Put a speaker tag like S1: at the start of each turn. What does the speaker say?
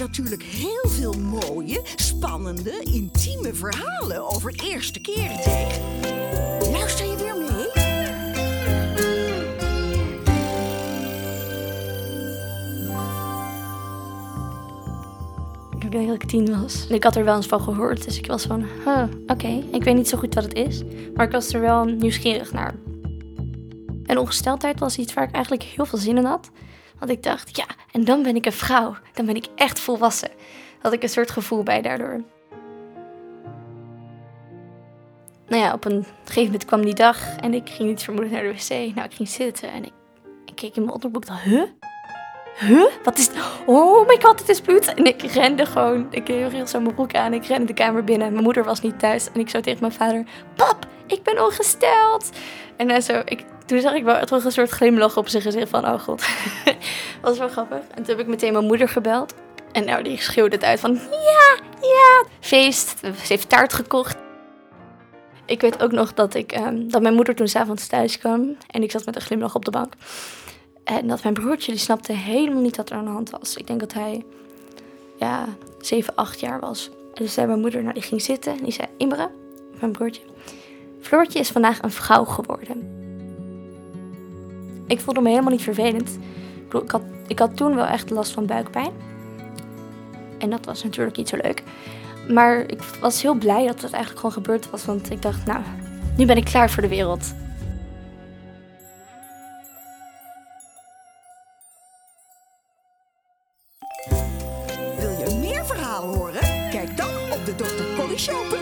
S1: natuurlijk heel veel mooie, spannende, intieme verhalen over eerste keren tegen. Luister je weer mee?
S2: Ik denk dat ik tien was. Ik had er wel eens van gehoord, dus ik was van, huh, oké. Ik weet niet zo goed wat het is, maar ik was er wel nieuwsgierig naar. En ongesteldheid was iets waar ik eigenlijk heel veel zin in had. Want ik dacht, ja, en dan ben ik een vrouw. Dan ben ik echt volwassen. Had ik een soort gevoel bij daardoor. Nou ja, op een gegeven moment kwam die dag en ik ging niet vermoedend naar de wc. Nou, ik ging zitten en ik, ik keek in mijn onderbroek dacht, huh? Huh? Wat is Oh my god, het is bloed. En ik rende gewoon, ik hield zo mijn broek aan, ik rende de kamer binnen. Mijn moeder was niet thuis en ik zo tegen mijn vader, pap, ik ben ongesteld. En dan zo, ik, toen zag ik wel toch een soort glimlach op zijn gezicht van, oh god. was wel grappig. En toen heb ik meteen mijn moeder gebeld. En nou, die schreeuwde het uit van, ja, ja, feest. Ze heeft taart gekocht. Ik weet ook nog dat, ik, um, dat mijn moeder toen s'avonds thuis kwam. En ik zat met een glimlach op de bank. En dat mijn broertje, die snapte helemaal niet wat er aan de hand was. Ik denk dat hij, ja, 7, 8 jaar was. En dus zei mijn moeder, nou, die ging zitten. En die zei, Imre, mijn broertje, Floortje is vandaag een vrouw geworden. Ik voelde me helemaal niet vervelend. Ik had, ik had toen wel echt last van buikpijn. En dat was natuurlijk niet zo leuk. Maar ik was heel blij dat het eigenlijk gewoon gebeurd was. Want ik dacht, nou, nu ben ik klaar voor de wereld.
S1: Wil je meer verhalen horen? Kijk dan op de drcorryshow.nl